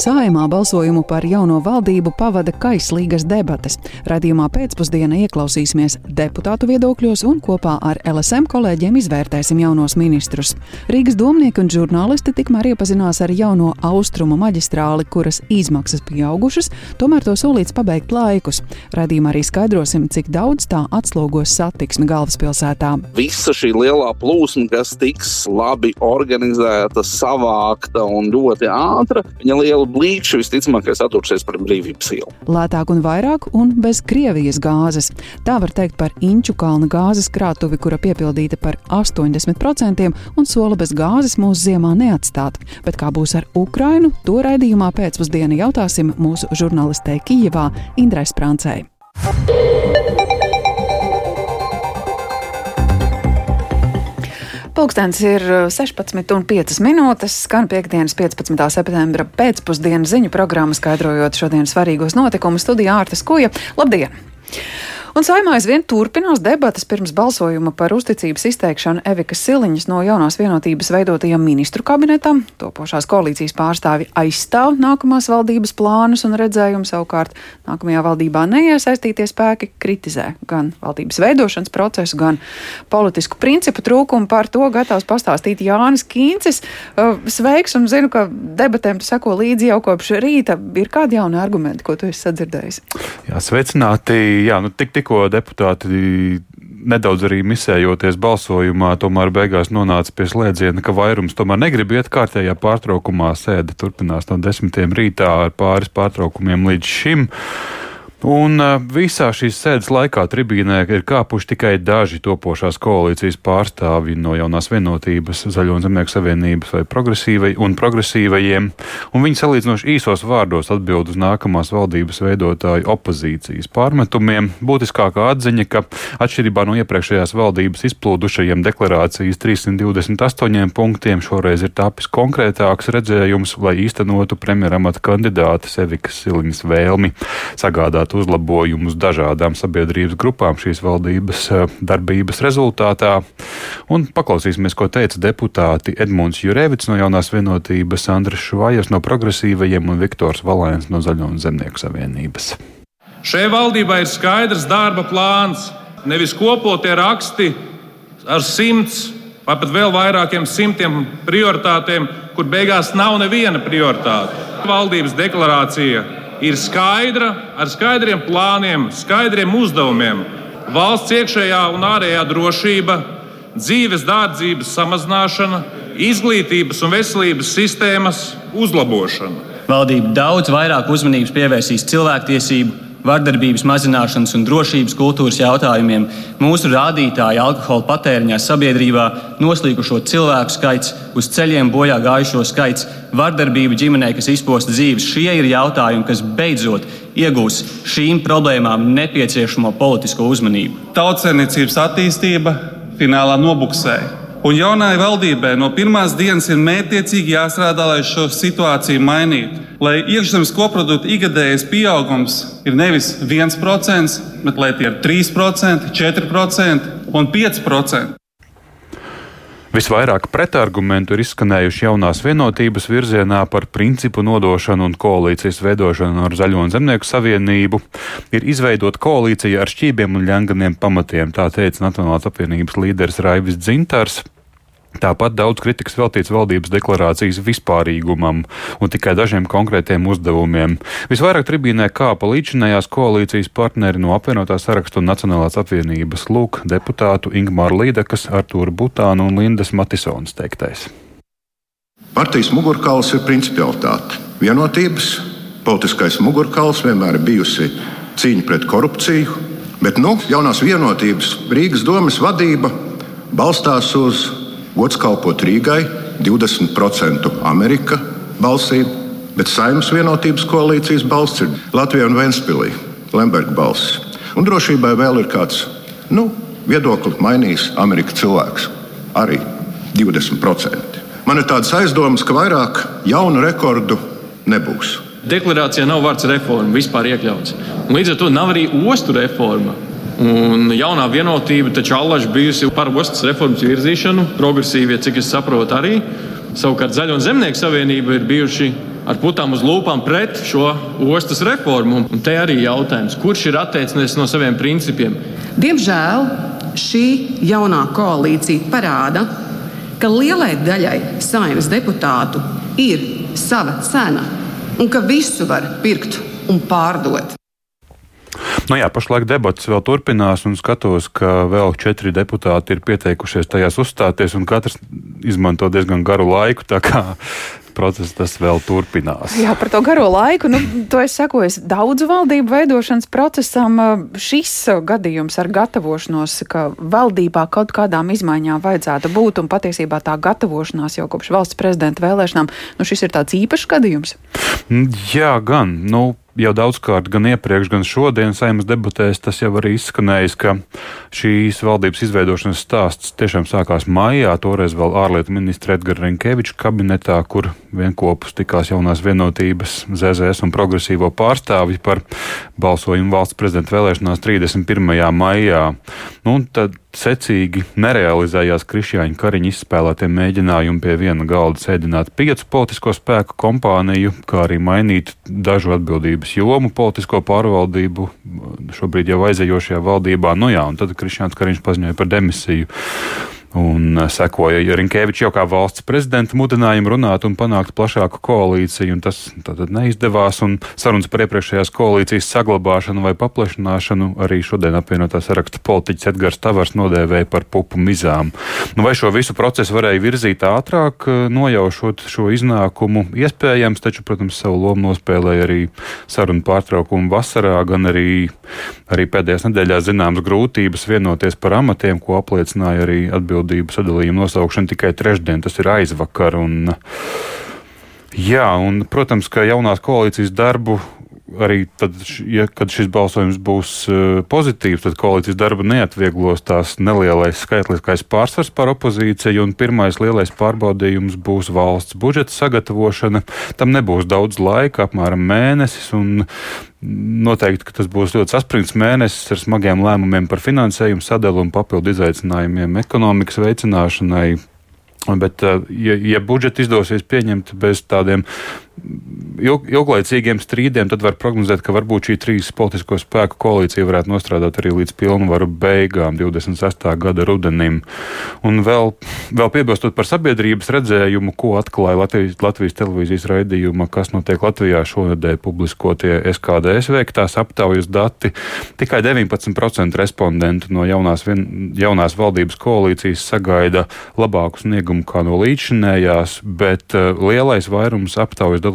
Sājumā balsojumu par jauno valdību pavada kaislīgas debates. Radījumā pēcpusdienā ieklausīsimies deputātu viedokļos un kopā ar LSM kolēģiem izvērtēsim jaunos ministrus. Rīgas domnieki un žurnālisti tikmēr iepazinās ar jauno austrumu maģistrāli, kuras izmaksas pieaugušas, tomēr to solīts pabeigt laikus. Radījumā arī skaidrosim, cik daudz tā atslogos satiksmi galvaspilsētā. Visa šī lielā plūsma, kas tiks labi organizēta, savākta un ļoti ātra, viņa liela blīkšu visticamākais attursies par brīvības ielu. Lētāk un vairāk un bez Krievijas gāzes. Tā var teikt par Inču kalna gāzes krātuvi, kura piepildīta par 80% un sola bez gāzes mūsu ziemā neatstāt. Bet kā būs ar Ukrainu, to raidījumā pēcpusdienā jautāsim mūsu žurnālistei Kijevā Indrai Sprancei. Pūkstens ir 16,5 uh, minūtes. Skan piekdienas 15. septembra pēcpusdienas ziņu programma, skaidrojot šodienas svarīgos notikumus studijā Ārtas Kuja. Labdien! Un saimā aizvien turpinās debatas pirms balsojuma par uzticības izteikšanu Evikas Siliņas no jaunās vienotības veidotajam ministru kabinetam. Topošās koalīcijas pārstāvi aizstāv nākamās valdības plānus un redzējumu savukārt nākamajā valdībā neiesaistītie spēki kritizē gan valdības veidošanas procesu, gan politisku principu trūkumu. Par to gatavs pastāstīt Jānis Kīncis. Sveiks un zinu, ka debatēm tu seko līdzi jau kopš rīta. Ir kādi jauni argumenti, ko tu esi sadzirdējis? Jā, sveicināti. Jā, nu, tik, tikko deputāti nedaudz arī misējoties balsojumā, tomēr beigās nonāca pie slēdziena, ka vairums tomēr negrib iet kārtējā pārtraukumā. Sēde turpinās no desmitiem rītā ar pāris pārtraukumiem līdz šim. Un visā šīs sēdes laikā tribīnē ir kāpuši tikai daži topošās koalīcijas pārstāvji no jaunās vienotības, Zaļo un Zemnieku savienības vai progresīvai un progresīvajiem, un viņi salīdzinoši īsos vārdos atbild uz nākamās valdības veidotāju opozīcijas pārmetumiem. Būtiskākā atziņa, ka atšķirībā no iepriekšējās valdības izplūdušajiem deklarācijas 328 punktiem šoreiz ir tapis konkrētāks redzējums, lai īstenotu premjeramata kandidāta Sevikas Siliņas vēlmi sagādāt piedāvāt uzlabojumus dažādām sabiedrības grupām šīs valdības eh, darbības rezultātā. Un paklausīsimies, ko teica deputāti Edmunds Jurevits no jaunās vienotības, Andris Švajas no progresīvajiem un Viktors Valēns no Zaļo un Zemnieku savienības. Šai valdībai ir skaidrs darba plāns, nevis kopotie raksti ar simts vai pat vēl vairākiem simtiem prioritātēm, kur beigās nav neviena prioritāte. Valdības deklarācija ir skaidra, ar skaidriem plāniem, skaidriem uzdevumiem. Valsts iekšējā un ārējā drošība, dzīves dārdzības samazināšana, izglītības un veselības sistēmas uzlabošana. Valdība daudz vairāk uzmanības pievērsīs cilvēktiesību vardarbības mazināšanas un drošības kultūras jautājumiem, mūsu rādītāji alkohola patēriņā sabiedrībā, noslīkušo cilvēku skaits, uz ceļiem bojā gājušo skaits, vardarbība ģimenē, kas izposta dzīves. Šie ir jautājumi, kas beidzot iegūs šīm problēmām nepieciešamo politisko uzmanību. Tautsēmniecības attīstība finālā nobuksēja. Un jaunai valdībai no pirmās dienas ir mērķiecīgi jāstrādā, lai šo situāciju mainītu. Lai iekšzemes koprodukta ikgadējais pieaugums ir nevis 1%, bet lai tie ir 3%, 4% un 5%. Visvairāk pretargumentu ir izskanējuši jaunās vienotības virzienā par principu nodošanu un koalīcijas veidošanu ar Zaļo un Zemnieku savienību. Ir izveidota koalīcija ar šķībiem un ļanganiem pamatiem, tā teica Nacionālās apvienības līderis Raivis Dzintars. Tāpat daudz kritikas veltīts valdības deklarācijas vispārīgumam un tikai dažiem konkrētiem uzdevumiem. Visvairāk tribīnē kāpa līdzinājās koalīcijas partneri no apvienotā saraksta un Nacionālās apvienības lūk deputātu Ingmāra Līdekas, Artūra Butāna un Lindas Matisons teiktais. Partijas mugurkauls ir principialitāte. Vienotības politiskais mugurkauls vienmēr ir bijusi cīņa pret korupciju, bet nu, jaunās vienotības Rīgas domas vadība balstās uz Gods kalpot Rīgai 20% Amerika balsīm, bet Saimnes vienotības koalīcijas balss ir Latvijā un Ventspīlī, Lemberga balss. Un drošībai vēl ir kāds nu, viedokli mainījis Amerikas cilvēks. Arī 20%. Man ir tāds aizdoms, ka vairāk jaunu rekordu nebūs. Deklarācijā nav vārds reforma vispār iekļauts. Līdz ar to nav arī ostu reforma. Un jaunā vienotība taču allaž bijusi par ostas reformas virzīšanu, progresīvie, cik es saprotu, arī. Savukārt Zaļo un Zemnieku savienība ir bijuši ar putām uz lūpām pret šo ostas reformu. Un te arī jautājums, kurš ir atteicies no saviem principiem? Diemžēl šī jaunā koalīcija parāda, ka lielai daļai saimnes deputātu ir sava cena un ka visu var pirkt un pārdot. Nu jā, pašlaik debats vēl turpinās, un skatos, ka vēl četri deputāti ir pieteikušies tajās uzstāties, un katrs izmanto diezgan garu laiku process tas vēl turpinās. Jā, par to garo laiku. Nu, to es saku, es daudzu valdību veidošanas procesam šis gadījums ar gatavošanos, ka valdībā kaut kādām izmaiņām vajadzētu būt, un patiesībā tā gatavošanās jau kopš valsts prezidenta vēlēšanām, nu šis ir tāds īpašs gadījums. Jā, gan. Nu, jau daudzkārt, gan iepriekš, gan šodien saimnes debatēs tas jau arī izskanējis, ka šīs valdības izveidošanas stāsts tiešām sākās maijā, toreiz vēl ārlietu ministra Edgara Rinkeviča kabinetā, kur vienopus tikās jaunās vienotības ZZS un progresīvo pārstāvji par balsojumu valsts prezidenta vēlēšanās 31. maijā. Nu, tad secīgi nerealizējās Krišjāņa Kariņa izspēlētie mēģinājumi pie viena galda sēdināt piecu politisko spēku kompāniju, kā arī mainīt dažu atbildības jomu politisko pārvaldību šobrīd jau aizejošajā valdībā. Nu jā, un tad Krišjāns Kariņš paziņoja par demisiju. Un uh, sekoja Rinkēviča jau kā valsts prezidenta mudinājumu runāt un panākt plašāku koalīciju, un tas tātad neizdevās. Sarunas par iepriekšējās koalīcijas saglabāšanu vai paplašināšanu arī šodien apvienotā saraksta politiķis Edgars Tavars nodēvēja par pupu mizām. Nu, vai šo visu procesu varēja virzīt ātrāk, uh, nojaušot šo iznākumu? Iespējams, taču, protams, savu lomu nospēlēja arī sarunu pārtraukumu vasarā, gan arī, arī pēdējās nedēļās zināmas grūtības vienoties par amatiem, ko apliecināja arī atbildīgi atbildību sadalījumu nosaukšanu tikai trešdien, tas ir aizvakar. Un, jā, un, protams, ka jaunās koalīcijas darbu arī tad, ja, kad šis balsojums būs uh, pozitīvs, tad koalīcijas darba neatvieglos tās nelielais skaitliskais pārsvars par opozīciju, un pirmais lielais pārbaudījums būs valsts budžeta sagatavošana. Tam nebūs daudz laika, apmēram mēnesis, un Noteikti, ka tas būs ļoti saspringts mēnesis ar smagiem lēmumiem par finansējumu sadalu un papildu izaicinājumiem ekonomikas veicināšanai. Bet, eh, ja, ja budžetu izdosies pieņemt bez tādiem ilglaicīgiem strīdiem, tad var prognozēt, ka varbūt šī trīs politisko spēku koalīcija varētu nostrādāt arī līdz pilnvaru beigām 26. gada rudenim. Un vēl, vēl piebilstot par sabiedrības redzējumu, ko atklāja Latvijas, Latvijas televīzijas raidījuma, kas notiek Latvijā šonadēļ publiskotie SKDS veiktās aptaujas dati, tikai 19% respondentu no jaunās, vien, jaunās valdības koalīcijas sagaida labāku sniegumu kā no līdzinējās, bet uh, lielais vairums aptaujas dalībnieku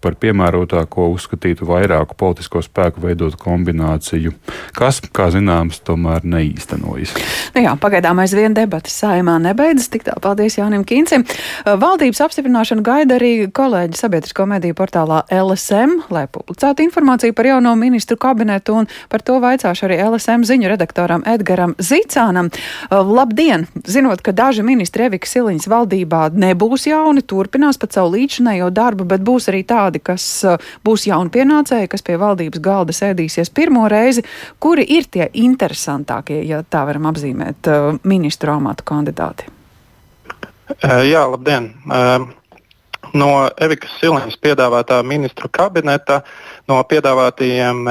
par piemērotāko uzskatītu vairāku politisko spēku veidot kombināciju, kas, kā zināms, tomēr neīstenojas. Nu jā, pagaidām aizvien debatas saimā nebeidzas. Tik tā, paldies Jānim Kīncim. Valdības apstiprināšanu gaida arī kolēģi sabiedrisko mediju portālā LSM, lai publicētu informāciju par jauno ministru kabinetu, un par to vaicāšu arī LSM ziņu redaktoram Edgaram Zicānam. Labdien! Zinot, ka daži ministri Evika Siliņas valdībā nebūs jauni, turpinās pat savu līdzinējo darbu, bet būs arī tādi, kas uh, būs jaunpienācēji, kas pie valdības galda sēdīsies pirmo reizi. Kuri ir tie interesantākie, ja tā varam apzīmēt, uh, ministru amatu kandidāti? Uh, jā, labdien! No Evikas Siliņas piedāvātā ministru kabineta, no piedāvātajiem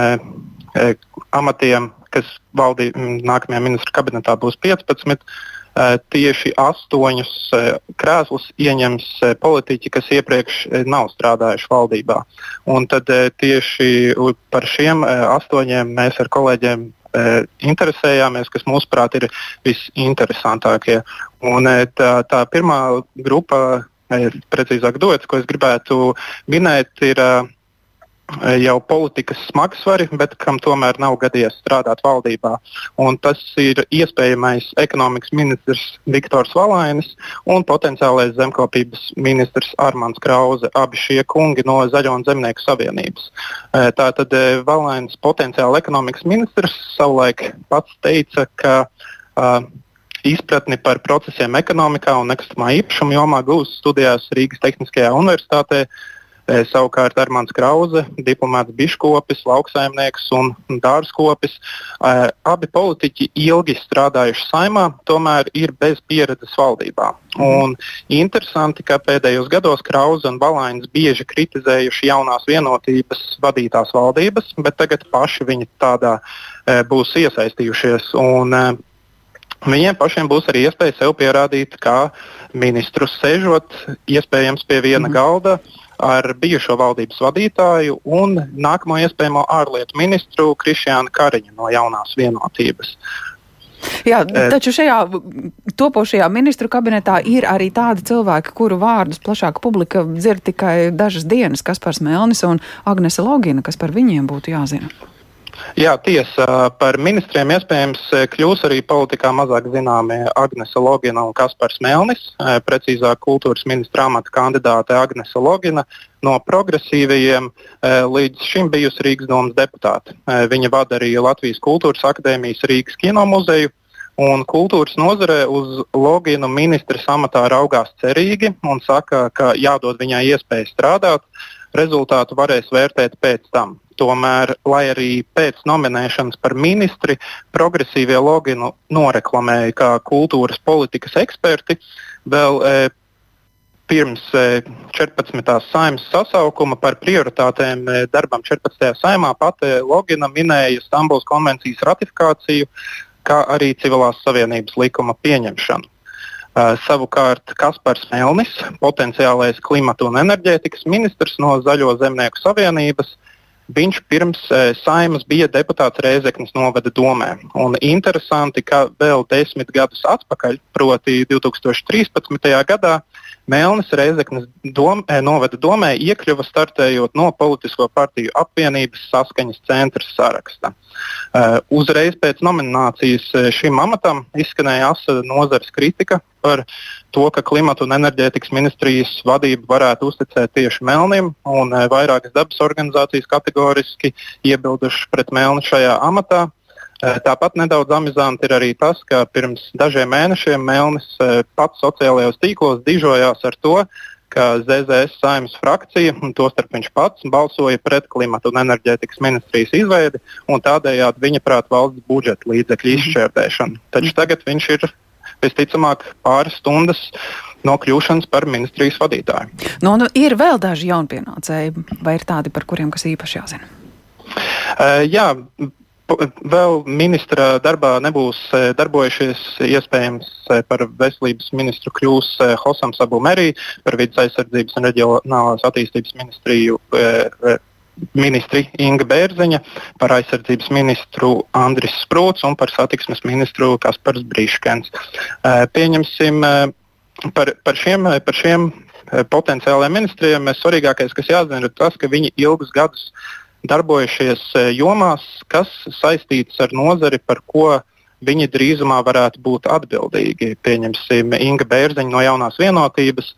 amatiem, kas valdī, nākamajā ministru kabinetā būs 15, Eh, tieši astoņus eh, krēslus ieņems eh, politiķi, kas iepriekš nav strādājuši valdībā. Un tad tieši par šiem astoņiem mēs ar kolēģiem interesējāmies, kas mūsuprāt ir visinteresantākie. Un tā, tā pirmā grupa, precīzāk dots, ko es gribētu minēt, ir jau politikas smagsvari, bet kam tomēr nav gadījies strādāt valdībā. Un tas ir iespējamais ekonomikas ministrs Viktors Valainis un potenciālais zemkopības ministrs Armāns Krause, abi šie kungi no Zaļo un Zemnieku savienības. E, tātad e, Valainis, potenciāli ekonomikas ministrs, savulaik pats teica, ka uh, izpratni par procesiem ekonomikā un nekustamā īpašuma jomā gūs studijās Rīgas Tehniskajā universitātē E, savukārt Armāns Krause, diplomāts biškopis, lauksaimnieks un dārzkopis. E, abi politiķi ilgi strādājuši saimā, tomēr ir bez pieredzes valdībā. Un interesanti, ka pēdējos gados Krause un Balainis bieži kritizējuši jaunās vienotības vadītās valdības, bet tagad paši viņi tādā e, būs iesaistījušies. Un, Viņiem pašiem būs arī iespēja sev pierādīt, kā ministrus sēžot, iespējams, pie viena mm. galda, ar bijušo valdības vadītāju un nākamo iespējamo ārlietu ministru Krišjānu Kariņu no jaunās vienotības. Jā, eh, taču šajā topošajā ministru kabinetā ir arī tādi cilvēki, kuru vārdus plašāka publika dzird tikai dažas dienas, kas par Smelnis un Agnese Logina, kas par viņiem būtu jāzina. Jā, tiesa. Par ministriem iespējams kļūs arī politikā mazāk zināmie Agnese Logina un Kaspars Melnis. Precīzāk, kultūras ministra amata kandidāte Agnese Logina no progresīvajiem līdz šim bijusi Rīgas domas deputāte. Viņa vada arī Latvijas Kultūras akadēmijas Rīgas kino muzeju. Un kultūras nozarē uz Loginu ministra amatā raugās cerīgi un saka, ka jādod viņai iespēja strādāt. Rezultātu varēs vērtēt pēc tam. Tomēr, lai arī pēc nominēšanas par ministri progresīvie loginu noreklamēja kā kultūras politikas eksperti, vēl e, pirms e, 14. saimnes sasaukuma par prioritātēm e, darbam 14. saimā pati Logina minēja Stambulas konvencijas ratifikāciju, kā arī civilās savienības likuma pieņemšanu. Uh, savukārt Kaspars Melnis, potenciālais klimata un enerģētikas ministrs no Zaļo zemnieku savienības, Viņš pirms e, saimas bija deputāts Rēzeknas novada domē. Un interesanti, ka vēl desmit gadus atpakaļ, proti 2013. gadā, Melnis Reizeknas dom, eh, novada domē iekļuva startējot no politisko partiju apvienības saskaņas centra saraksta. Uh, uzreiz pēc nominācijas eh, šim amatam izskanēja asa nozares kritika par to, ka klimata un enerģētikas ministrijas vadību varētu uzticēt tieši Melnim, un uh, vairākas dabas organizācijas kategoriski iebildušas pret Melni šajā amatā. Eh, tāpat nedaudz amizanti ir arī tas, ka pirms dažiem mēnešiem Melnis eh, pats sociālajos tīklos dižojās ar to, ka ZZS saimnes frakcija, un tostarp viņš pats, balsoja pret klimatu un enerģētikas ministrijas izveidi, un tādējādi viņa prāt valsts budžeta līdzekļu mhm. izšķērdēšanu. Taču tagad viņš ir visticamāk pāris stundas no kļūšanas par ministrijas vadītāju. Nu, nu, ir vēl daži jaunpienācēji, vai ir tādi, par kuriem kas īpaši jāzina? Uh, jā, Vēl ministra darbā nebūs e, darbojušies iespējams e, par veselības ministru kļūs e, Hosam Sabumerī, par vidas aizsardzības un reģionālās attīstības ministriju ministri Inga Bērziņa, par aizsardzības ministru Andris Sprūts un par satiksmes ministru Kaspars Brīškens. Pieņemsim par, par šiem, par šiem potenciālajiem ministriem. Svarīgākais, kas jāzina, ir tas, ka viņi ilgus gadus darbojušies e, jomās, kas saistītas ar nozari, par ko viņi drīzumā varētu būt atbildīgi. Pieņemsim, Inga Bērziņa no jaunās vienotības.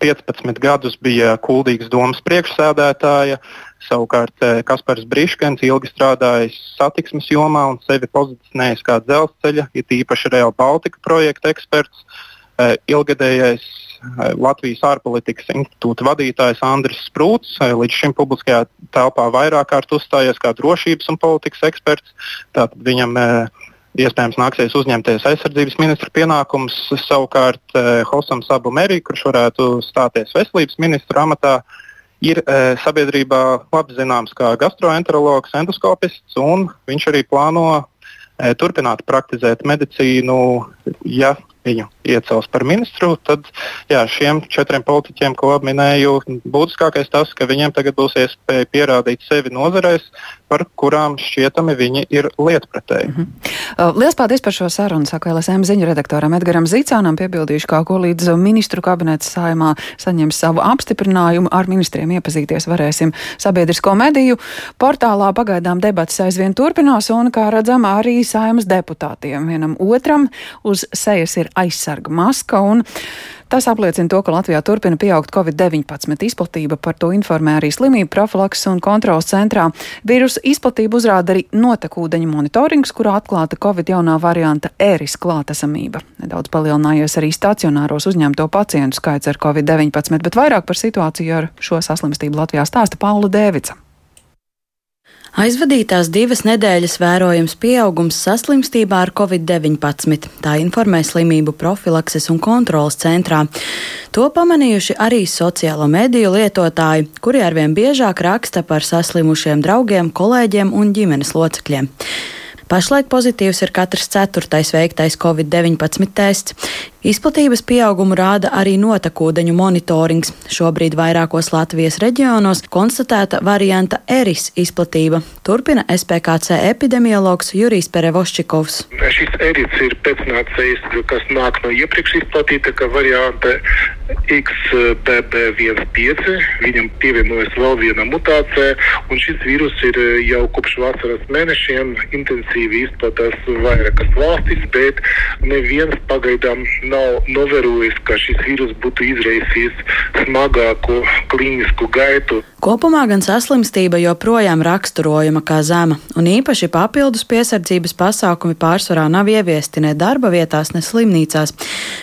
15 e, gadus bija Kuldīgas domas priekšsēdētāja, savukārt e, Kaspars Briškens ilgi strādājis satiksmes jomā un sevi pozicionējis kā dzelzceļa, it īpaši Real Baltica projekta eksperts. Ilgadējais Latvijas ārpolitikas institūta vadītājs Andris Sprūts. Līdz šim publiskajā telpā vairāk kārt uzstājies kā drošības un politikas eksperts. Tātad viņam iespējams nāksies uzņemties aizsardzības ministra pienākumus. Savukārt Hosam Sabu Merī, kurš varētu stāties veselības ministra amatā, ir sabiedrībā labi zināms kā gastroenterologs, endoskopists, un viņš arī plāno turpināt praktizēt medicīnu, ja viņu iecels par ministru, tad jā, šiem četriem politiķiem, ko minēju, būtiskākais tas, ka viņiem tagad būs iespēja pierādīt sevi nozarēs, par kurām šķietami viņi ir lietpratēji. Mm -hmm. Lielas paldies par šo sarunu, saka LSM ziņu redaktoram Edgaram Zīcānam, piebildīšu, kā ko līdz ministru kabineta saimā saņems savu apstiprinājumu. Ar ministriem iepazīties varēsim sabiedrisko mediju portālā. Pagaidām debatas aizvien turpinās un, kā redzam, arī saimas deputātiem vienam otram uz sejas ir ir aizsarga maska. Tas apliecina to, ka Latvijā turpina pieaugt Covid-19 izplatība. Par to informē arī slimību profilakses un kontrolas centrā. Vīrusu izplatību uzrāda arī notekūdeņu monitorings, kurā atklāta Covid jaunā varianta ēris klātesamība. Nedaudz palielinājies arī stacionāros uzņemto pacientu skaits ar Covid-19, bet vairāk par situāciju ar šo saslimstību Latvijā stāsta Paula Dēvica. Aizvadītās divas nedēļas vērojams pieaugums saslimstībā ar covid-19, tā informē slimību profilakses un kontrolas centrā. To pamanījuši arī sociālo mediju lietotāji, kuri arvien biežāk raksta par saslimušiem draugiem, kolēģiem un ģimenes locekļiem. Pašlaik pozitīvs ir katrs ceturtais veiktais covid-19 tests. Izplatības pieaugumu rāda arī notekūdeņu monitorings. Šobrīd vairākos Latvijas reģionos konstatēta varianta eris izplatība. Turpina SPKC epidemiologs Jurijs Perevoščikovs. Šis eris ir pēcnācējs, kas nāk no iepriekš izplatīta, ka varianta XBB15. Viņam pievienojas vēl viena mutācija, un šis vīrus ir jau kopš vasaras mēnešiem intensīvi izplatās vairākas valstis, bet neviens pagaidām nav novērojis, ka šis vīrus būtu izraisījis smagāku klīnisku gaitu. Kopumā gan saslimstība joprojām raksturojama kā zema, un īpaši papildus piesardzības pasākumi pārsvarā nav ieviesti ne darba vietās, ne slimnīcās.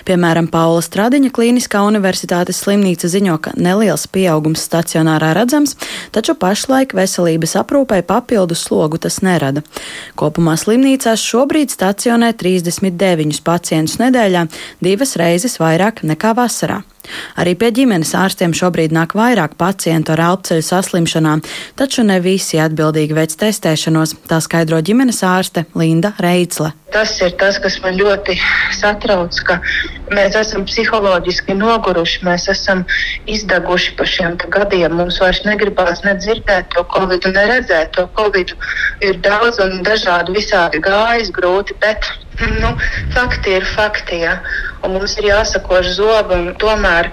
Piemēram, Paula Stradiņa Kliniskā universitātes slimnīca ziņo, ka neliels pieaugums stacionārā redzams, taču pašlaik veselības aprūpei papildus slogu tas nerada. Kopumā slimnīcās šobrīd stacionē 39 pacientus nedēļā, divas reizes vairāk nekā vasarā. Arī pie ģimenes ārstiem šobrīd nāk vairāk pacientu ar elpceļu saslimšanām, taču ne visi atbildīgi veic testēšanos, tā skaidro ģimenes ārste Linda Reitzle. Tas ir tas, kas man ļoti satrauc, ka mēs esam psiholoģiski noguruši, mēs esam izdeguši par šiem gadiem. Mums vairs negribās nedzirdēt to covid, neredzēt to covid. Ir daudz un dažādi visādi gājis grūti, bet nu, fakti ir fakti. Ja? Un mums ir jāsakož zobi un tomēr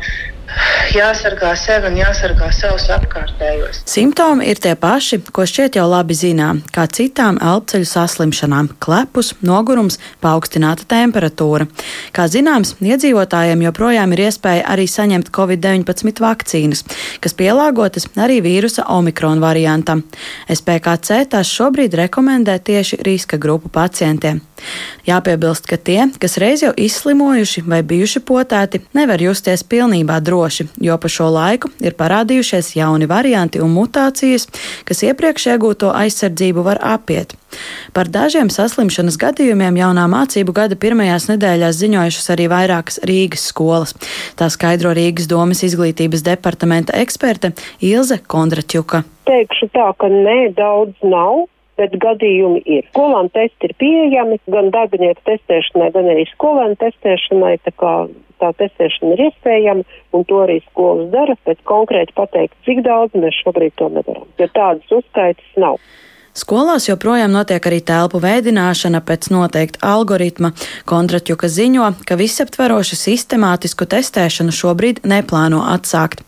jāsargā sevi un jāsargā savus apkārtējos. Simptomi ir tie paši, ko šķiet jau labi zinām, kā citām elpceļu saslimšanām - klepus, nogurums, paaugstināta temperatūra. Kā zināms, iedzīvotājiem joprojām ir iespēja arī saņemt Covid-19 vakcīnas, kas pielāgotas arī vīrusa omikron variantam. SPKC tās šobrīd rekomendē tieši riska grupu pacientiem. Jāpiebilst, ka tie, kas reiz jau izslimojuši vai bijuši potēti, nevar justies pilnībā droši, jo pa šo laiku ir parādījušies jauni varianti un mutācijas, kas iepriekš iegūto aizsardzību var apiet. Par dažiem saslimšanas gadījumiem jaunā mācību gada pirmajās nedēļās ziņojušas arī vairākas Rīgas skolas. Tā skaidro Rīgas domas izglītības departamenta eksperte Ilze Kondraķuka. Teikšu tā, ka nē, daudz nav bet gadījumi ir. Skolām testi ir pieejami gan darbinieku testēšanai, gan arī skolēnu testēšanai. Tā kā tā testēšana ir iespējama, un to arī skolas dara, bet konkrēti pateikt, cik daudz mēs šobrīd to nevaram, jo tādas uzskaitas nav. Skolās joprojām notiek arī telpu veidināšana pēc noteikta algoritma. Kontraķuka ziņo, ka visaptverošu sistemātisku testēšanu šobrīd neplāno atsākt.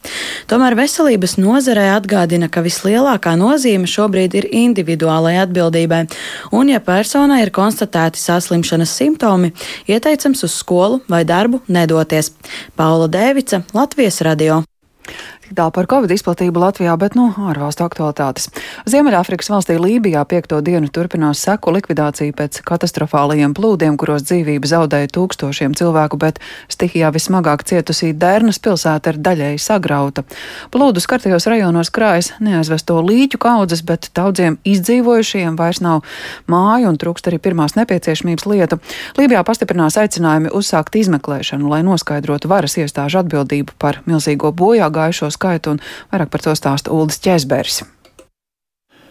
Tomēr veselības nozarē atgādina, ka vislielākā nozīme šobrīd ir individuālai atbildībai, un, ja personai ir konstatēti saslimšanas simptomi, ieteicams uz skolu vai darbu nedoties. Paula Dēvica, Latvijas radio. Tik tālu par covid izplatību Latvijā, bet no nu, ārvalstu aktualitātes. Ziemeļāfrikas valstī Lībijā piekto dienu turpinās seku likvidācija pēc katastrofālajiem plūdiem, kuros dzīvību zaudēja tūkstošiem cilvēku, bet stihijā vismagāk cietusī Dērnas pilsēta ir daļēji sagrauta. Plūdu skartajos rajonos krājas neaizvesto līķu kaudzes, bet daudziem izdzīvojušiem vairs nav māju un trūkst arī pirmās nepieciešamības lietu. Lībijā pastiprinās aicinājumi uzsākt izmeklēšanu, lai noskaidrotu varas iestāžu atbildību par milzīgo bojā gājušos skaitu, un vairāk par to stāsta Uldis Česbergs.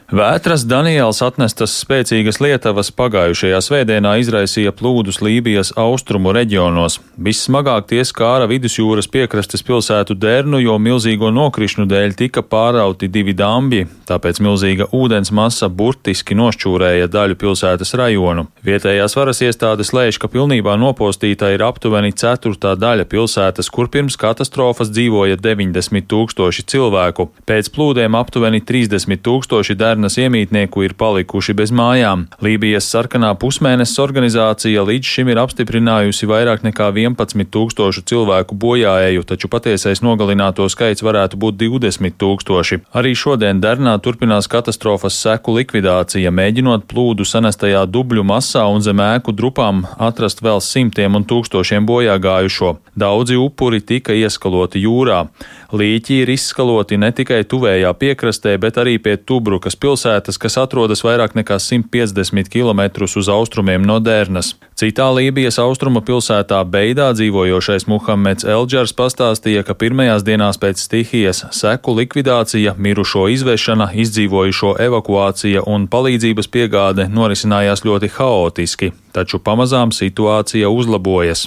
Vētras Daniels atnestas spēcīgas lietavas pagājušajā svētdienā izraisīja plūdus Lībijas austrumu reģionos. Vissmagāk tie skāra vidusjūras piekrastes pilsētu Dernu, jo milzīgo nokrišņu dēļ tika pārauti divi dambi, tāpēc milzīga ūdens masa burtiski nošķūrēja daļu pilsētas rajonu. Vietējās varas iestādes lēš, ka pilnībā nopostīta ir aptuveni ceturtā daļa pilsētas, kur pirms katastrofas dzīvoja 90 tūkstoši cilvēku. Pēc plūdiem aptuveni 30 tūkstoši dernu Dērnas iemītnieku ir palikuši bez mājām. Lībijas sarkanā pusmēnesis organizācija līdz šim ir apstiprinājusi vairāk nekā 11 tūkstošu cilvēku bojāēju, taču patiesais nogalināto skaits varētu būt 20 tūkstoši. Arī šodien Dernā turpinās katastrofas seku likvidācija, mēģinot plūdu sanestajā dubļu masā un zem ēku drupām atrast vēl simtiem un tūkstošiem bojāgājušo. Daudzi upuri tika ieskaloti jūrā. Līķi ir izskaloti ne tikai tuvējā piekrastē, bet arī pie Tubrukas pilsētas, kas atrodas vairāk nekā 150 km uz austrumiem no Dērnas. Citā Lībijas austrumu pilsētā Beidā dzīvojošais Muhameds Elģers pastāstīja, ka pirmajās dienās pēc stihijas seku likvidācija, mirušo izvešana, izdzīvojušo evakuācija un palīdzības piegāde norisinājās ļoti haotiski, taču pamazām situācija uzlabojas.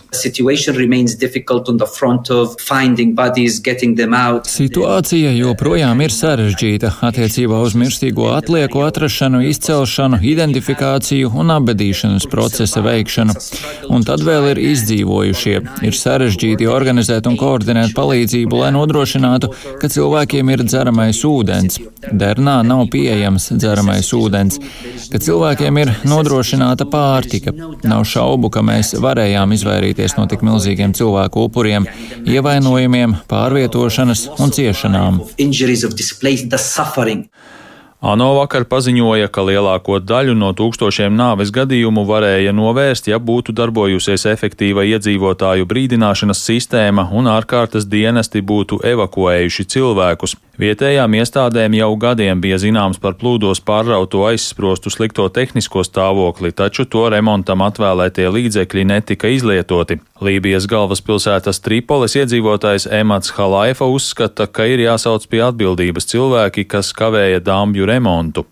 Situācija joprojām ir sarežģīta attiecībā uz mirstīgo atlieku atrašanu, izcelšanu, identifikāciju un apbedīšanas procesa veikšanu. Un tad vēl ir izdzīvojušie. Ir sarežģīti organizēt un koordinēt palīdzību, lai nodrošinātu, ka cilvēkiem ir dzeramais ūdens. Dernā nav pieejams dzeramais ūdens, ka cilvēkiem ir nodrošināta pārtika. Nav šaubu, ka mēs varējām izvairīties no tik milzīgiem cilvēku upuriem, ievainojumiem, pārvietošanas un ciešanām. ANO vakar paziņoja, ka lielāko daļu no tūkstošiem nāves gadījumu varēja novērst, ja būtu darbojusies efektīva iedzīvotāju brīdināšanas sistēma un ārkārtas dienesti būtu evakuējuši cilvēkus. Vietējām iestādēm jau gadiem bija zināms par plūdos pārrauto aizsprostu slikto tehnisko stāvokli, taču to remontam atvēlētie līdzekļi netika izlietoti. Lībijas galvaspilsētas Tripolis iedzīvotājs Emats Halaifa uzskata, ka ir jāsauc pie atbildības cilvēki, kas kavēja dāmbju remontu.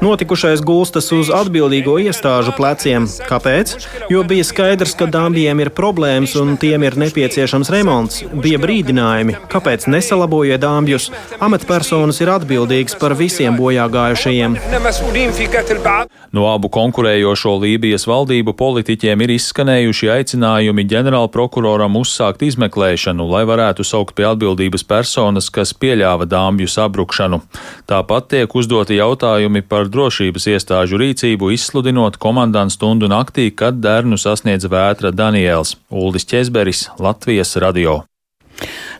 Notikušais gulstas uz atbildīgo iestāžu pleciem. Kāpēc? Jo bija skaidrs, ka dāmbjiem ir problēmas un tiem ir nepieciešams remonts remonts, bija brīdinājumi, kāpēc nesalabojiet dāmbjus. Amatpersonas ir atbildīgas par visiem bojā gājušajiem. No abu konkurējošo Lībijas valdību politiķiem ir izskanējuši aicinājumi ģenerālprokuroram uzsākt izmeklēšanu, lai varētu saukt pie atbildības personas, kas pieļāva dāmbju sabrukšanu. Tāpat tiek uzdoti jautājumi par drošības iestāžu rīcību, izsludinot komandantu stundu naktī, kad dērnu sasniedz vētra Daniels Uldis Česberis, Latvijas radio radio.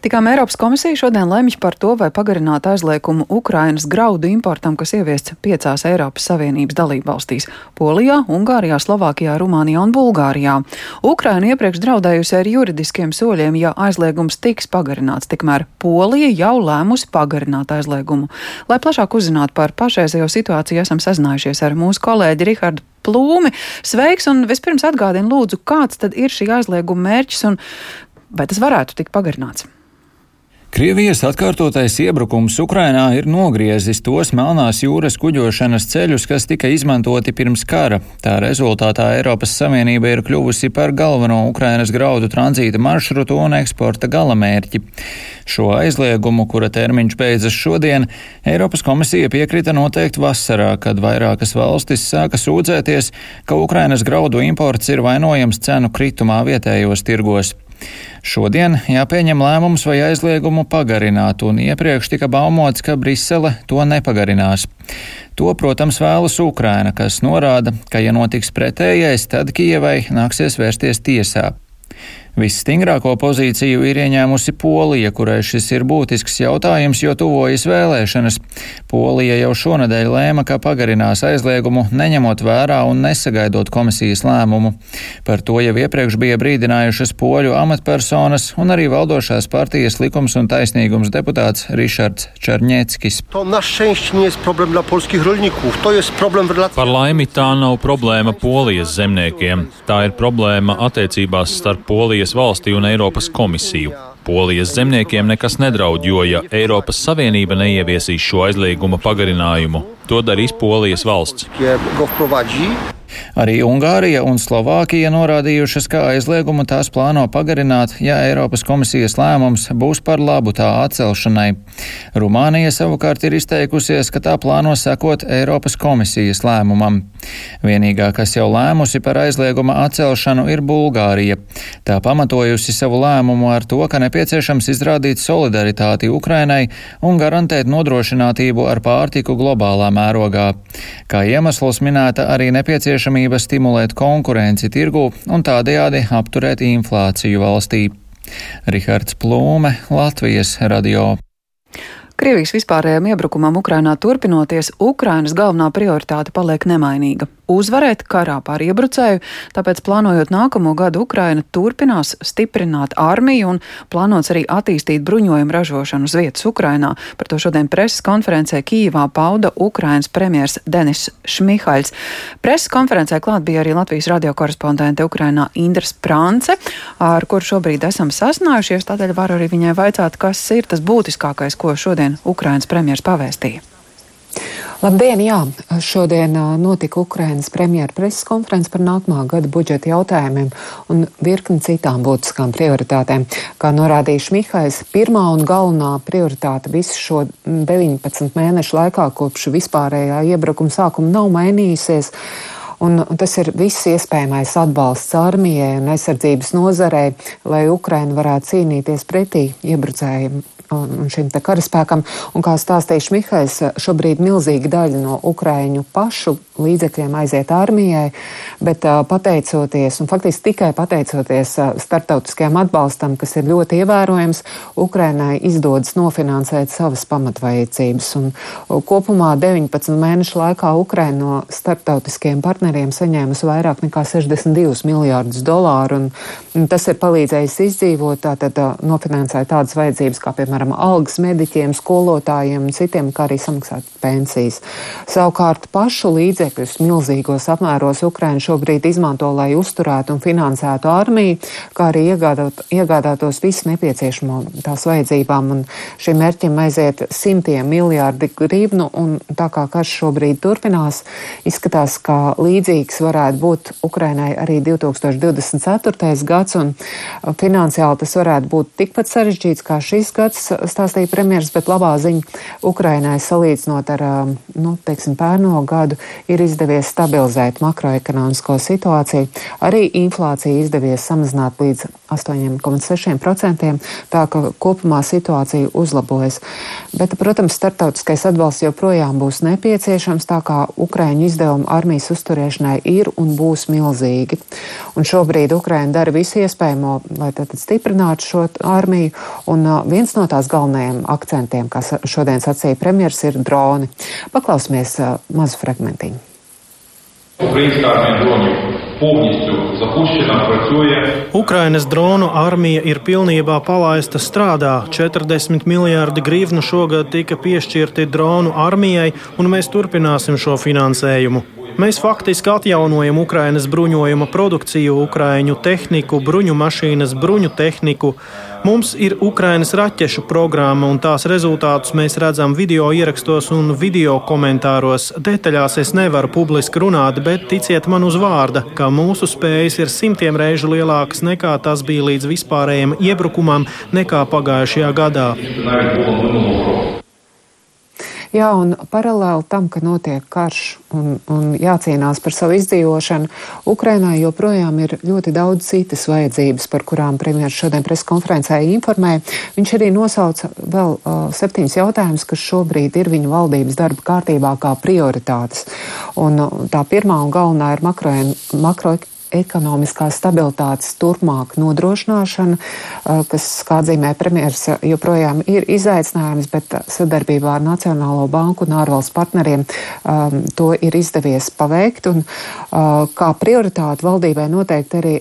Tikām Eiropas komisija šodien lemj par to, vai pagarināt aizliegumu Ukrainas graudu importam, kas ieviests piecās Eiropas Savienības dalībvalstīs - Polijā, Ungārijā, Slovākijā, Rumānijā un Bulgārijā. Ukraina iepriekš draudējusi ar juridiskiem soļiem, ja aizliegums tiks pagarināts, tikmēr Polija jau lēmusi pagarināt aizliegumu. Lai plašāk uzzinātu par pašreizējo situāciju, esam sazinājušies ar mūsu kolēģi Rihardu Plūmi. Sveiks, un vispirms atgādini lūdzu, kāds tad ir šī aizlieguma mērķis un vai tas varētu tikt pagarināts? Krievijas atkārtotais iebrukums Ukrainā ir nogriezis tos Melnās jūras kuģošanas ceļus, kas tika izmantoti pirms kara. Tā rezultātā Eiropas Savienība ir kļuvusi par galveno Ukrainas graudu tranzīta maršrutu un eksporta galamērķi. Šo aizliegumu, kura termiņš beidzas šodien, Eiropas komisija piekrita noteikt vasarā, kad vairākas valstis sāka sūdzēties, ka Ukrainas graudu imports ir vainojams cenu kritumā vietējos tirgos. Šodien jāpieņem lēmums vai aizliegumu pagarināt, un iepriekš tika baumots, ka Brisele to nepagarinās. To, protams, vēlas Ukraina, kas norāda, ka, ja notiks pretējais, tad Kijevai nāksies vērsties tiesā. Visstingrāko pozīciju ir ieņēmusi Polija, kurai šis ir būtisks jautājums, jo tuvojas vēlēšanas. Polija jau šonadēļ lēma, ka pagarinās aizliegumu, neņemot vērā un nesagaidot komisijas lēmumu. Par to jau iepriekš bija brīdinājušas poļu amatpersonas un arī valdošās partijas likums un taisnīgums deputāts Rišards Čarņēckis. Par laimi tā nav problēma polijas zemniekiem. Tā ir problēma attiecībās starp Poliju Polijas valsti un Eiropas komisiju. Polijas zemniekiem nekas nedraud, jo, ja Eiropas Savienība neieviesīs šo aizlieguma pagarinājumu, to darīs Polijas valsts. Arī Ungārija un Slovākija norādījušas, ka aizliegumu tās plāno pagarināt, ja Eiropas komisijas lēmums būs par labu tā atcelšanai. Rumānija savukārt ir izteikusies, ka tā plāno sekot Eiropas komisijas lēmumam. Vienīgā, kas jau lēmusi par aizlieguma atcelšanu, ir Bulgārija. Tā pamatojusi savu lēmumu ar to, ka nepieciešams izrādīt solidaritāti Ukrainai un garantēt nodrošinātību ar pārtiku globālā mērogā. Kā iemesls minēta arī nepieciešamība stimulēt konkurenci tirgu un tādējādi apturēt inflāciju valstī. Rihards Plūme, Latvijas radio. Krievijas vispārējiem iebrukumam Ukrainā turpinoties, Ukrainas galvenā prioritāte paliek nemainīga uzvarēt karā pār iebrucēju, tāpēc plānojot nākamo gadu Ukraina turpinās stiprināt armiju un plānots arī attīstīt bruņojumu ražošanu uz vietas Ukrainā. Par to šodien preses konferencē Kīvā pauda Ukrainas premjers Denis Šmihaļs. Preses konferencē klāt bija arī Latvijas radio korespondente Ukrainā Indras Prance, ar kuru šobrīd esam sasnājušies, tādēļ var arī viņai vaicāt, kas ir tas būtiskākais, ko šodien Ukrainas premjers pavēstīja. Labdien! Jā, šodien notika Ukrainas premjera preses konferences par nākamā gada budžeta jautājumiem un virkni citām būtiskām prioritātēm. Kā norādījuši Mihais, pirmā un galvenā prioritāte visu šo 19 mēnešu laikā kopš vispārējā iebrukuma sākuma nav mainījusies. Un tas ir viss iespējamais atbalsts armijai un aizsardzības nozarei, lai Ukraina varētu cīnīties pretī iebrucējiem un šim te karaspēkam. Un kā stāstījuši Mihais, šobrīd milzīga daļa no Ukraiņu pašu līdzekļiem aiziet armijai, bet pateicoties, un faktiski tikai pateicoties starptautiskajam atbalstam, kas ir ļoti ievērojams, Ukrainai izdodas nofinansēt savas pamatvajadzības. Un kopumā 19 mēnešu laikā Ukraina no starptautiskiem partneriem saņēmusi vairāk nekā 62 miljārdus dolāru, un, tas ir palīdzējis izdzīvot, tātad nofinansēt tādas vajadzības kā, piemēram, algas mediķiem, skolotājiem un citiem, kā arī samaksāt pensijas. Savukārt pašu līdzekļus milzīgos apmēros Ukraina šobrīd izmanto, lai uzturētu un finansētu armiju, kā arī iegādāt, iegādātos visu nepieciešamo tās vajadzībām. Un šim mērķim aiziet simtiem miljārdi grīvnu, un tā kā karš šobrīd turpinās, izskatās, ka līdzīgs varētu būt Ukrainai arī 2024. gads, un finansiāli tas varētu būt tikpat sarežģīts kā šis gads, stāstīja premjeras, bet labā ziņa Ukrainai salīdzinot ar, nu, teiksim, pērno gadu ir izdevies stabilizēt makroekonomisko situāciju. Arī inflācija izdevies samazināt līdz 8,6%, tā ka kopumā situācija uzlabojas. Bet, protams, startautiskais atbalsts joprojām būs nepieciešams, tā kā Ukraiņu izdevumi armijas Ukrainai ir un būs milzīgi. Un šobrīd Ukraina dara visu iespējamo, lai tātad stiprinātu šo armiju. Un uh, viens no tās galvenajiem akcentiem, kas šodien sacīja premjeras, ir droni. Paklausīsimies uh, mazu fragmentiņu. Ukraiņas kārtiem droni Ukrainas dronu armija ir pilnībā palaista strādā. 40 miljārdi grīvnu šogad tika piešķirti dronu armijai, un mēs turpināsim šo finansējumu. Mēs faktiski atjaunojam Ukrainas bruņojuma produkciju, Ukraiņu tehniku, bruņu mašīnas, bruņu tehniku. Mums ir Ukrainas raķešu programma, un tās rezultātus mēs redzam video ierakstos un video komentāros. Detaļās es nevaru publiski runāt, bet ticiet man uz vārda, ka mūsu spējas ir simtiem reižu lielākas nekā tas bija līdz vispārējiem iebrukumam nekā pagājušajā gadā. Jā, un paralēli tam, ka notiek karš un, un jācīnās par savu izdzīvošanu, Ukrainā joprojām ir ļoti daudz citas vajadzības, par kurām premjeras šodien preskonferencē informēja. Viņš arī nosauca vēl uh, septiņus jautājumus, kas šobrīd ir viņa valdības darba kārtībā kā prioritātes. Un uh, tā pirmā un galvenā ir makro, makro ekonomiskās stabilitātes turpmāk nodrošināšana, eh, kas, kā atzīmē premjeras, joprojām ir izaicinājums, bet sadarbībā ar Nacionālo banku un ārvalstu partneriem um, to ir izdevies paveikt. Un, kā prioritāte valdībai noteikti arī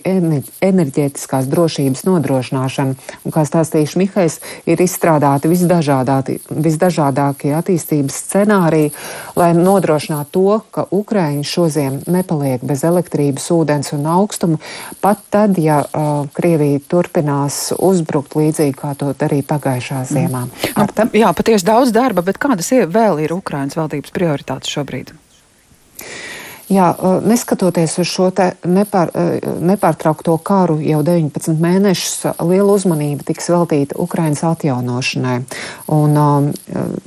enerģētiskās drošības nodrošināšana. Un, kā stāstījuši Mihais, ir izstrādāti visdažādākie attīstības scenāriji, lai nodrošinātu to, ka Ukraiņi šoziem nepaliek bez elektrības, ūdens un un augstumu, pat tad, ja uh, Krievija turpinās uzbrukt līdzīgi kā to darīja pagājušā mm. ziemā. Mm. Jā, patiesi daudz darba, bet kādas vēl ir Ukrainas valdības prioritātes šobrīd? Jā, neskatoties uz šo nepār, nepārtraukto karu jau 19 mēnešus, liela uzmanība tiks veltīta Ukrainas atjaunošanai. Un, um,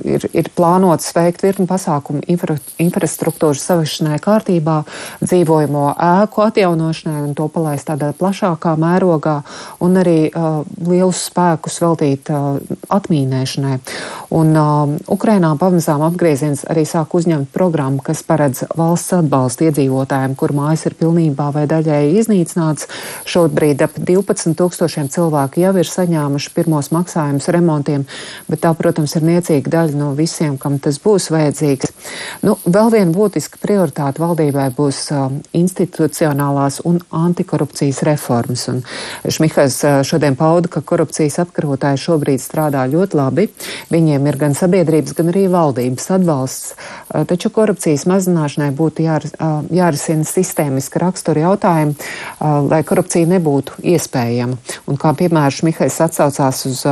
ir, ir plānots veikt virkni pasākumu infra, infrastruktūras savišanai kārtībā, dzīvojamo ēku atjaunošanai un to palaist tādā plašākā mērogā, un arī uh, lielus spēkus veltīt uh, atmīnēšanai. Un uh, Ukrainā pamazām apgrieziens arī sāk uzņemt programmu, kas paredz valsts atbalstu atbalstu iedzīvotājiem, kur mājas ir pilnībā vai daļēji iznīcināts. Šobrīd ap 12 tūkstošiem cilvēku jau ir saņēmuši pirmos maksājumus remontiem, bet tā, protams, ir niecīga daļa no visiem, kam tas būs vajadzīgs. Nu, vēl viena būtiska prioritāte valdībai būs uh, institucionālās un antikorupcijas reformas. Un Šmihais uh, šodien pauda, ka korupcijas apkarotāji šobrīd strādā ļoti labi. Viņiem ir gan sabiedrības, gan arī valdības atbalsts. Taču korupcijas mazināšanai būtu jār, jārisina sistēmiska rakstura jautājumi, lai korupcija nebūtu iespējama. Un kā piemērs Mihais atsaucās uz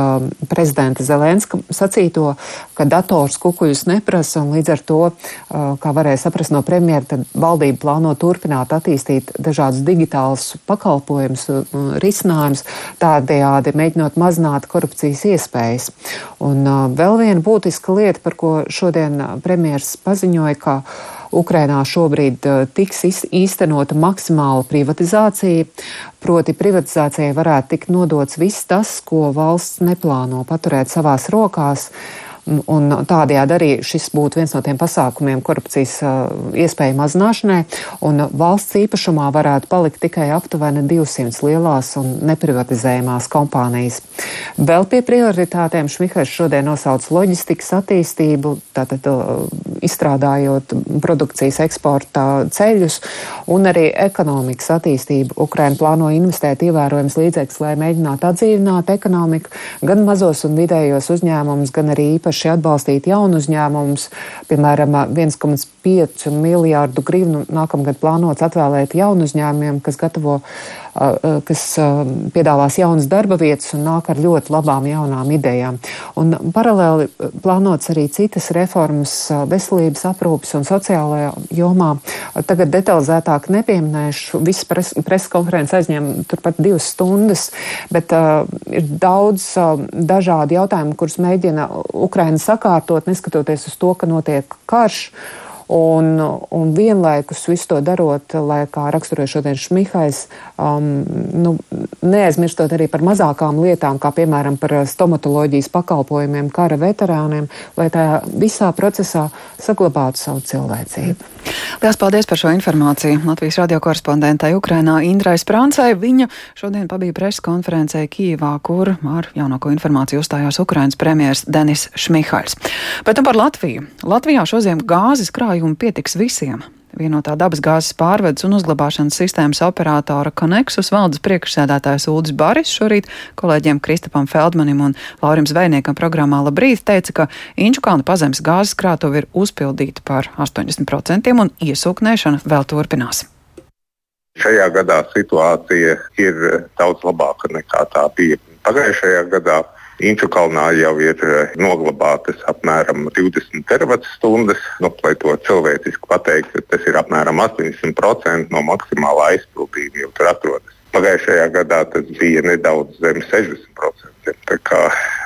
prezidenta Zelenska sacīto, ka dators kukuļus neprasa un līdz ar to, kā varēja saprast no premjera, tad valdība plāno turpināt attīstīt dažādus digitālus pakalpojumus, risinājumus, tādējādi mēģinot mazināt korupcijas iespējas. Un vēl viena būtiska lieta, par ko šodien premjeras paziņoja, ka Ukrainā šobrīd eh, tiks īstenota maksimāla privatizācija, proti privatizācijai varētu tikt nodots viss tas, ko valsts neplāno paturēt savās rokās. Un tādējādi arī šis būtu viens no tiem pasākumiem korupcijas iespēju mazināšanai, un valsts īpašumā varētu palikt tikai aptuveni 200 lielās un neprivatizējumās kompānijas. Vēl pie prioritātēm Šmihers šodien nosauc loģistikas attīstību, tātad izstrādājot produkcijas eksporta ceļus un arī ekonomikas attīstību. Ukraina plāno investēt ievērojams līdzekļus, lai mēģinātu atdzīvināt ekonomiku, gan mazos un vidējos uzņēmumus, gan arī īpaši īpaši atbalstīt jaunu uzņēmumus. Piemēram, 1,5 miljārdu grivnu nākamgad plānots atvēlēt jaunu uzņēmumiem, kas gatavo uh, kas piedāvās jaunas darba vietas un nāk ar ļoti labām jaunām idejām. Un paralēli plānots arī citas reformas veselības aprūpas un sociālajā jomā. Tagad detalizētāk nepieminēšu, preses pres konferences aizņem turpat divas stundas, bet uh, ir daudz uh, dažādi jautājumi, kurus mēģina Ukraina sakārtot, neskatoties uz to, ka notiek karš. Uh, Un, un vienlaikus visu to darot, lai, kā raksturoja šodien Šmihais, um, nu, neaizmirstot arī par mazākām lietām, kā piemēram par stomatoloģijas pakalpojumiem kara veterāniem, lai tā visā procesā saglabātu savu cilvēcību. Lielas paldies par šo informāciju. Latvijas radio korespondentai Ukrainā Indrai Sprāncai. Viņa šodien pabija preses konferencē Kīvā, kur ar jaunāko informāciju uzstājās Ukrainas premjers Denis Šmihals. Bet nu par Latviju. Latvijā šodien gāzes krājumi pietiks visiem vienotā dabasgāzes pārvedes un uzglabāšanas sistēmas operatora Konexus valdes priekšsēdētājs Ulris Baris šorīt kolēģiem Kristapam Feldmanim un Laurim Zvejniekam programmā Labrīt teica, ka Inčukalna pazemes gāzes krātuve ir uzpildīta par 80% un iesūknēšana vēl turpinās. Šajā gadā situācija ir daudz labāka nekā tā bija pagājušajā gadā. Inču kalnā jau ir eh, noglabātas apmēram 20 terawatstundas. Nu, lai to cilvēciski pateikt, tas ir apmēram 80% no maksimālā aizpildījuma, jau tur atrodas. Pagājušajā gadā tas bija nedaudz zem 60%.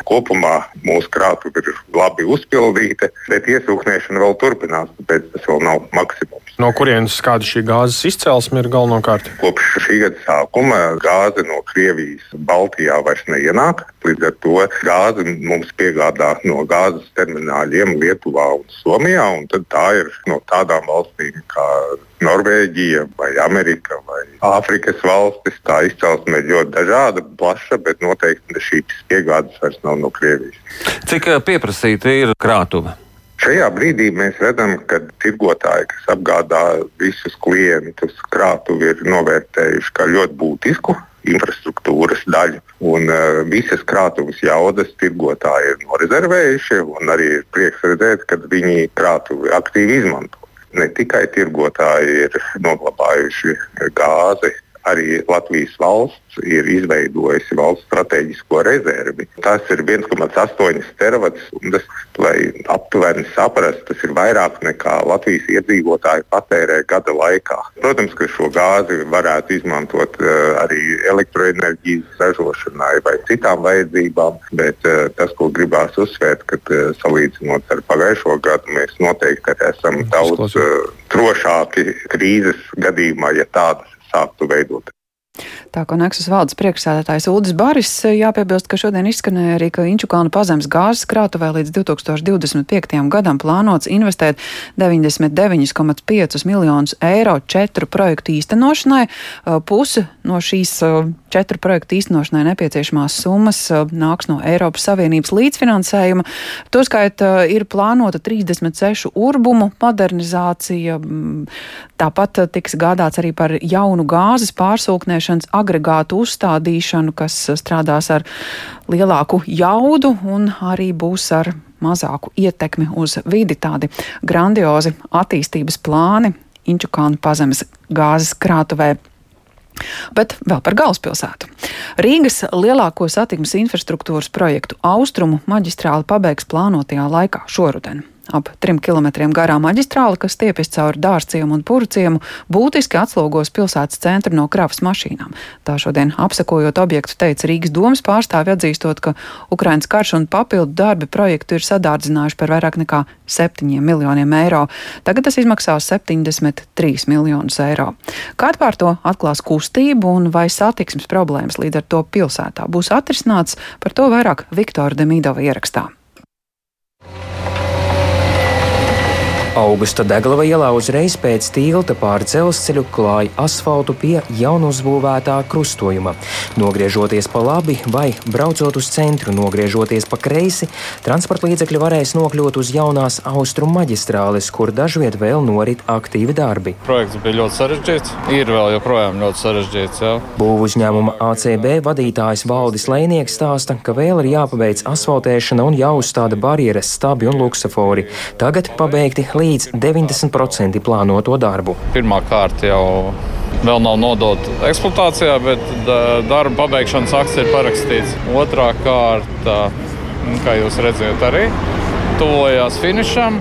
Kopumā mūsu krātuve ir labi uzpildīta, bet iesūknēšana vēl turpinās, tāpēc tas vēl nav maksimums. No kurienes kāda šī gāzes izcelsme ir galvenokārt? Kopš šī gada sākuma gāze no Krievijas Baltijā vairs neienāk. Līdz ar to gāzi mums piegādā no gāzes termināļiem Lietuvā un Somijā. Un tā ir no tādām valstīm kā Norvēģija, vai Amerika, vai Āfrikas valstis. Tā izcelsme ir ļoti dažāda, plaša, bet noteikti šīs piegādes vairs nav no Krievijas. Cik eh, pieprasīta ir krātuve? Šajā brīdī mēs redzam, ka tirgotāji, kas apgādā visus klientus, krātuvi ir novērtējuši kā ļoti būtisku infrastruktūras daļu. Un, uh, visas krātuves jaudas tirgotāji ir norezervējuši, un arī ir prieks redzēt, ka viņi krātuvi aktīvi izmanto. Ne tikai tirgotāji ir noglabājuši gāzi arī Latvijas valsts ir izveidojusi valsts strateģisko rezervi. Tas ir 1,8 teravats lai aptuveni saprastu, tas ir vairāk nekā Latvijas iedzīvotāji patērē gada laikā. Protams, ka šo gāzi varētu izmantot uh, arī elektroenerģijas ražošanai vai citām vajadzībām, bet uh, tas, ko gribās uzsvērt, ka uh, salīdzinot ar pagājušo gadu, mēs noteikti esam daudz drošāki krīzes gadījumā, ja tādas sāktu veidot. Tā kā Nexus valdes priekšsēdētājs Ulris Baris jāpiebilst, ka šodien izskanēja arī, ka Inčukāna pazemes gāzes krātuvē līdz 2025. gadam plānots investēt 99,5 miljonus eiro četru projektu īstenošanai. Puse no šīs četru projektu īstenošanai nepieciešamās summas nāks no Eiropas Savienības līdzfinansējuma. Toskait ir plānota 36 urbumu modernizācija. Tāpat tiks gādāts arī par jaunu gāzes pārsūknēšanas agregātu uzstādīšanu, kas strādās ar lielāku jaudu un arī būs ar mazāku ietekmi uz vidi. Tādi grandiozi attīstības plāni Inčukānu pazemes gāzes krātuvē. Bet vēl par galvaspilsētu. Rīgas lielāko satiksmes infrastruktūras projektu Austrumu maģistrāli pabeigs plānotajā laikā šoruden. Ap trim kilometriem garā maģistrāle, kas stiepjas cauri dārciem un purciemu, būtiski atslogos pilsētas centru no kravas mašīnām. Tā šodien apsekojot objektu teica Rīgas domas pārstāvi atzīstot, ka Ukrainas karš un papildu darbi projektu ir sadārdzinājuši par vairāk nekā 7 miljoniem eiro. Tagad tas izmaksās 73 miljonus eiro. Kāda pār to atklās kustību un vai satiksmes problēmas līdz ar to pilsētā būs atrisināts, par to vairāk Viktora Demidova ierakstā. Augusta Deglava ielā uzreiz pēc tilta pāri dzelzceļu klāja asfaltu pie jaunuzbūvētā krustojuma. Nogriežoties pa labi vai braucot uz centru, nogriežoties pa kreisi, transporta līdzekļi varēs nokļūt uz jaunās austrumu maģistrāles, kur dažviet vēl norit aktīvi darbi. Projekts bija ļoti sarežģīts, ir vēl joprojām ļoti sarežģīts. Jā. Būvu uzņēmuma ACB vadītājs Valdis Lēnieks stāsta, ka vēl ir jāpabeidz asfaltēšana un jāuzstāda barjeras, stabi un luksafori. Tagad pabeigti līdz līdz 90% plānoto darbu. Pirmā kārta jau vēl nav nodota eksploatācijā, bet darba pabeigšanas akts ir parakstīts. Otrā kārta, kā jūs redzat, arī tuvojās finišam.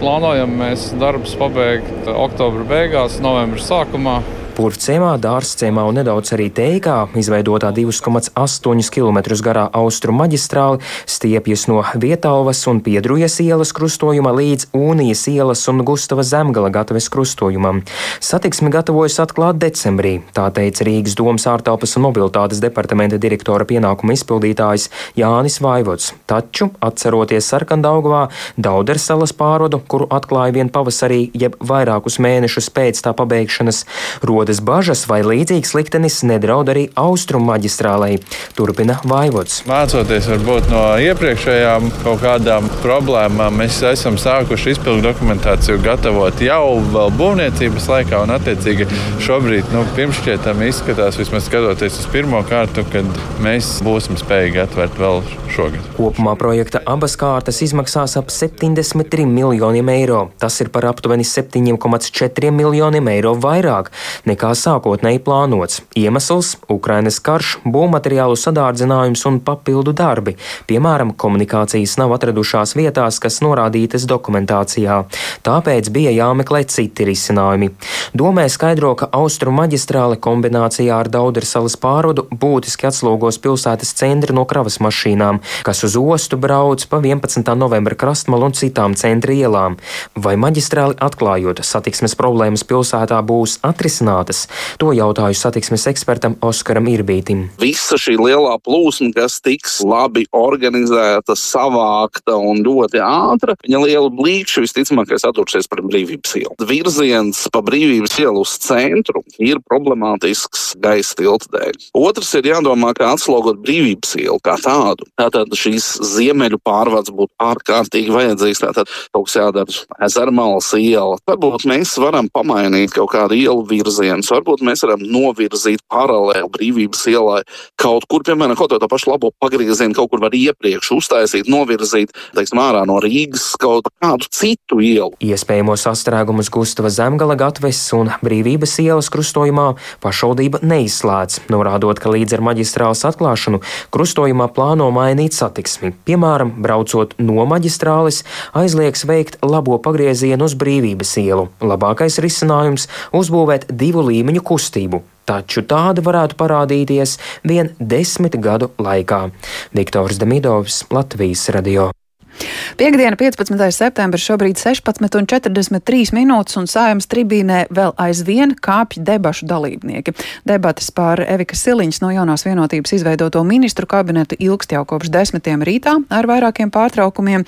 Plānojam mēs darbus pabeigt oktobra beigās, novembra sākumā. Purvciemā, Dārzciemā un nedaudz arī Teikā izveidotā 2,8 km garā austrumu maģistrāli stiepjas no Vietāvas un Piedrujas ielas krustojuma līdz Unijas ielas un Gustava Zemgala gataves krustojumam. Satiksmi gatavojas atklāt decembrī, tā teica Rīgas domas ārtelpas un mobilitātes departamenta direktora pienākuma izpildītājs Jānis Vaivots. Taču, atceroties Sarkandaugavā, Dauders salas pārodu, kuru atklāja vien pavasarī, jeb vairākus mēnešus pēc tā pabeigšanas, rodas bažas, vai līdzīgs liktenis nedraud arī austrumu maģistrālei. Turpina Vaivots. Mācoties varbūt no iepriekšējām kaut kādām problēmām, mēs esam sākuši izpildu dokumentāciju gatavot jau būvniecības laikā, un attiecīgi šobrīd nu, pirmšķietami izskatās, vismaz skatoties uz pirmo kārtu, kad mēs būsim spējīgi atvērt vēl šogad. Kopumā projekta abas kārtas izmaksās ap 73 miljoniem eiro. Tas ir par aptuveni 7,4 miljoniem eiro vairāk nekā sākotnēji plānots. Iemesls - Ukrainas karš, būvmateriālu sadārdzinājums un papildu darbi. Piemēram, komunikācijas nav atradušās vietās, kas norādītas dokumentācijā. Tāpēc bija jāmeklē citi risinājumi. Domē skaidro, ka austrumu maģistrāle kombinācijā ar Daudera salas pārodu būtiski atslogos pilsētas centri no kravas mašīnām, kas uz ostu brauc pa 11. novembra krastmalu un citām centra ielām. Vai maģistrāli atklājot satiksmes problēmas pilsētā būs atrisinātas? To jautāju satiksmes ekspertam Oskaram Irbītim. Visa šī lielā plūsma, kas tiks labi organizēta, savākta un ļoti ātra, viņa liela blīkšķa visticamākais attursies par brīvības ielu. Virziens pa brīvības ielu uz centru ir problemātisks gaisa tilta dēļ. Otrs ir jādomā, kā atslogot brīvības ielu kā tādu. Tātad šīs ziemeļu pārvades būtu ārkārtīgi vajadzīgs. Tātad kaut kas jādara ezermalas iela. Varbūt mēs varam pamainīt kaut kādu ielu virzienu virzienus varbūt mēs varam novirzīt paralēli brīvības ielai kaut kur, piemēram, kaut to pašu labo pagriezienu, kaut kur var iepriekš uztaisīt, novirzīt, teiksim, ārā no Rīgas kaut kādu citu ielu. Iespējamo sastrēgumus Gustava Zemgala gatves un brīvības ielas krustojumā pašvaldība neizslēdz, norādot, ka līdz ar maģistrāles atklāšanu krustojumā plāno mainīt satiksmi. Piemēram, braucot no maģistrāles, aizliegs veikt labo pagriezienu uz brīvības ielu. Labākais risinājums - uzbūvēt divu līmeņu kustību, taču tāda varētu parādīties vien desmit gadu laikā. Viktors Demidovs, Latvijas radio. Piektdiena, 15. septembris, šobrīd 16,43 minūtes, un sājums tribīnē vēl aizvien kāpj debašu dalībnieki. Debates par Evika Siliņas no jaunās vienotības izveidoto ministru kabinetu ilgst jau kopš desmitiem rītā ar vairākiem pārtraukumiem.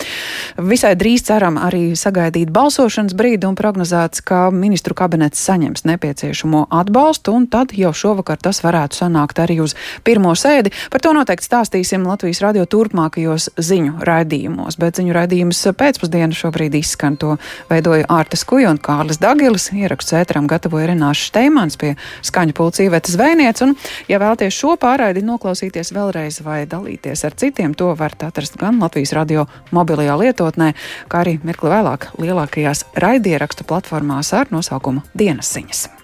Visai drīz ceram arī sagaidīt balsošanas brīdi un prognozēts, ka ministru kabinets saņems nepieciešamo atbalstu, un tad jau šovakar tas varētu sanākt arī uz pirmo sēdi. Par to noteikti stāstīsim Latvijas radio turpmākajos ziņu raidījumos, bet ziņu raidījums pēcpusdienu šobrīd izskan. To veidoja Ārtas Kuja un Kārlis Dagilis. Ierakstu ēteram gatavoja Renāša Steimans pie skaņu pulcīvetes zvejniec. Un, ja vēlaties šo pārraidi noklausīties vēlreiz vai dalīties ar citiem, to varat atrast gan Latvijas radio mobilajā lietotnē, kā arī mirkli vēlāk lielākajās raidierakstu platformās ar nosaukumu Dienas ziņas.